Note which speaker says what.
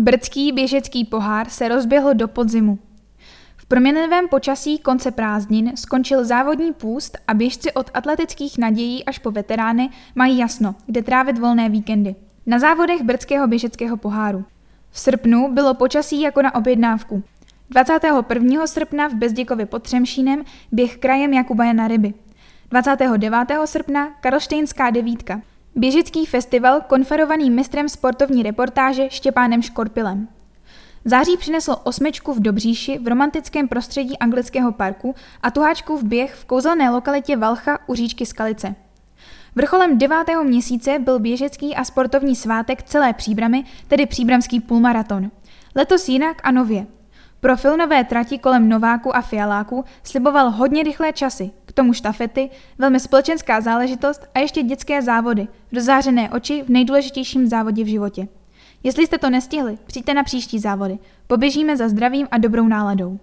Speaker 1: Brdský běžecký pohár se rozběhl do podzimu. V proměnlivém počasí konce prázdnin skončil závodní půst a běžci od atletických nadějí až po veterány mají jasno, kde trávit volné víkendy. Na závodech Brdského běžeckého poháru. V srpnu bylo počasí jako na objednávku. 21. srpna v Bezděkově pod Třemšínem běh krajem Jakuba Jana Ryby. 29. srpna Karlštejnská devítka. Běžický festival konferovaný mistrem sportovní reportáže Štěpánem Škorpilem. Září přinesl osmičku v Dobříši v romantickém prostředí anglického parku a tuháčku v běh v kouzelné lokalitě Valcha u říčky Skalice. Vrcholem devátého měsíce byl běžecký a sportovní svátek celé příbramy, tedy příbramský půlmaraton. Letos jinak a nově. Pro filmové trati kolem Nováku a Fialáku sliboval hodně rychlé časy, k tomu štafety, velmi společenská záležitost a ještě dětské závody, dozářené oči v nejdůležitějším závodě v životě. Jestli jste to nestihli, přijďte na příští závody. Poběžíme za zdravím a dobrou náladou.